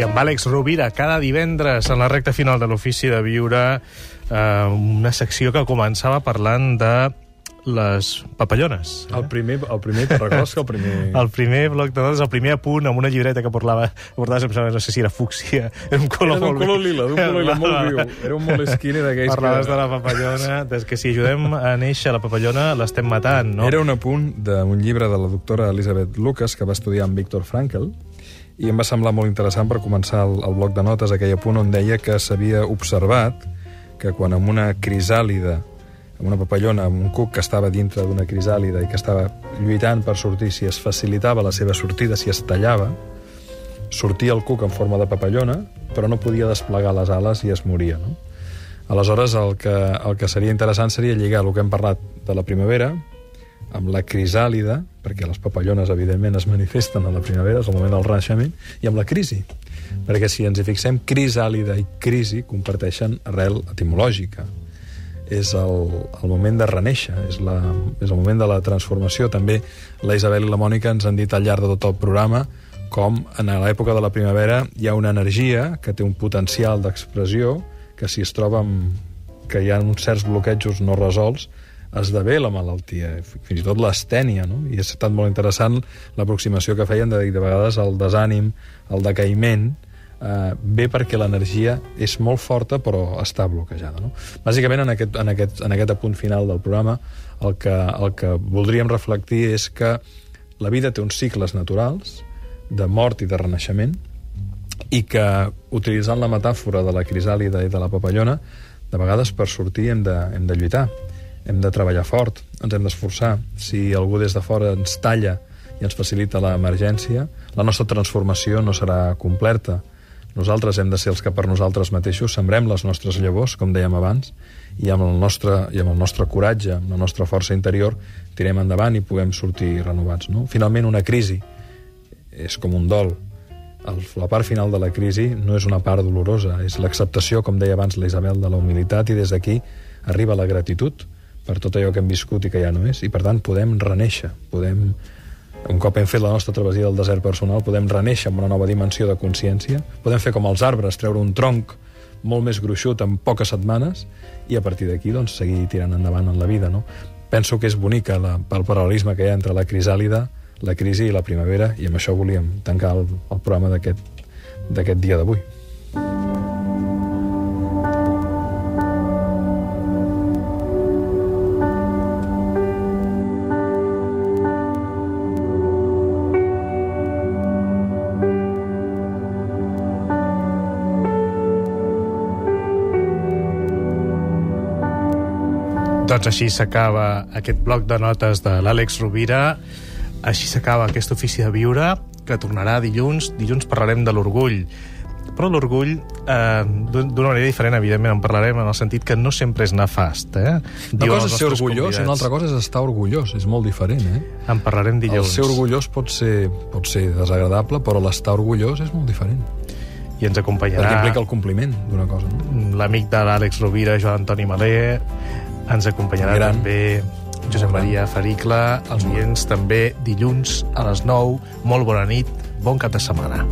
i amb Àlex Rovira cada divendres en la recta final de l'Ofici de Viure, eh, una secció que començava parlant de les papallones. El primer, el primer recordes que el primer... El primer bloc de notes, el primer apunt amb una llibreta que portava, portaves, em sembla, no sé si era fúcsia, era un color Era d'un molt color lila, d'un color lila molt viu. Era un moleskine d'aquells Parlaves que... de la papallona, des que si ajudem a néixer la papallona l'estem matant, no? Era un apunt d'un llibre de la doctora Elizabeth Lucas, que va estudiar amb Viktor Frankl, i em va semblar molt interessant per començar el, el bloc de notes, aquell apunt on deia que s'havia observat que quan amb una crisàlida, amb una papallona, amb un cuc que estava dintre d'una crisàlida i que estava lluitant per sortir, si es facilitava la seva sortida, si es tallava, sortia el cuc en forma de papallona, però no podia desplegar les ales i es moria, no? Aleshores, el que, el que seria interessant seria lligar el que hem parlat de la primavera amb la crisàlida, perquè les papallones, evidentment, es manifesten a la primavera, és el moment del renaixement, i amb la crisi. Perquè si ens hi fixem, crisàlida i crisi comparteixen arrel etimològica. És el, el moment de reneixer, és, la, és el moment de la transformació. També la Isabel i la Mònica ens han dit al llarg de tot el programa com en l'època de la primavera hi ha una energia que té un potencial d'expressió que si es troba amb, que hi ha uns certs bloquejos no resolts esdevé la malaltia, fins i tot l'astènia, no? I ha estat molt interessant l'aproximació que feien de dir de vegades el desànim, el decaïment, eh, ve perquè l'energia és molt forta però està bloquejada. No? Bàsicament, en aquest, en, aquest, en aquest apunt final del programa, el que, el que voldríem reflectir és que la vida té uns cicles naturals de mort i de renaixement i que, utilitzant la metàfora de la crisàlida i de la papallona, de vegades per sortir hem de, hem de lluitar, hem de treballar fort, ens hem d'esforçar. Si algú des de fora ens talla i ens facilita l'emergència, la nostra transformació no serà completa. Nosaltres hem de ser els que per nosaltres mateixos sembrem les nostres llavors, com dèiem abans, i amb el nostre, i amb el nostre coratge, amb la nostra força interior, tirem endavant i puguem sortir renovats. No? Finalment, una crisi és com un dol. El, la part final de la crisi no és una part dolorosa, és l'acceptació, com deia abans la Isabel, de la humilitat, i des d'aquí arriba la gratitud per tot allò que hem viscut i que ja no és, i per tant podem reneixer, podem un cop hem fet la nostra travessia del desert personal, podem reneixer amb una nova dimensió de consciència, podem fer com els arbres, treure un tronc molt més gruixut en poques setmanes i a partir d'aquí doncs, seguir tirant endavant en la vida. No? Penso que és bonica la, el paral·lelisme que hi ha entre la crisàlida, la crisi i la primavera i amb això volíem tancar el, el programa d'aquest dia d'avui. Doncs així s'acaba aquest bloc de notes de l'Àlex Rovira. Així s'acaba aquest ofici de viure, que tornarà dilluns. Dilluns parlarem de l'orgull. Però l'orgull, eh, d'una manera diferent, evidentment, en parlarem en el sentit que no sempre és nefast. Eh? Una cosa és ser orgullós i convidats. una altra cosa és estar orgullós. És molt diferent, eh? En parlarem El dilluns. ser orgullós pot ser, pot ser desagradable, però l'estar orgullós és molt diferent. I ens Perquè acompanyarà implica el compliment d'una cosa. No? l'amic de l'Àlex Rovira, Joan Antoni Malé. Ens acompanyarà Gran. també Josep Maria Faricle. Els oients també dilluns a les 9. Molt bona nit, bon cap de setmana.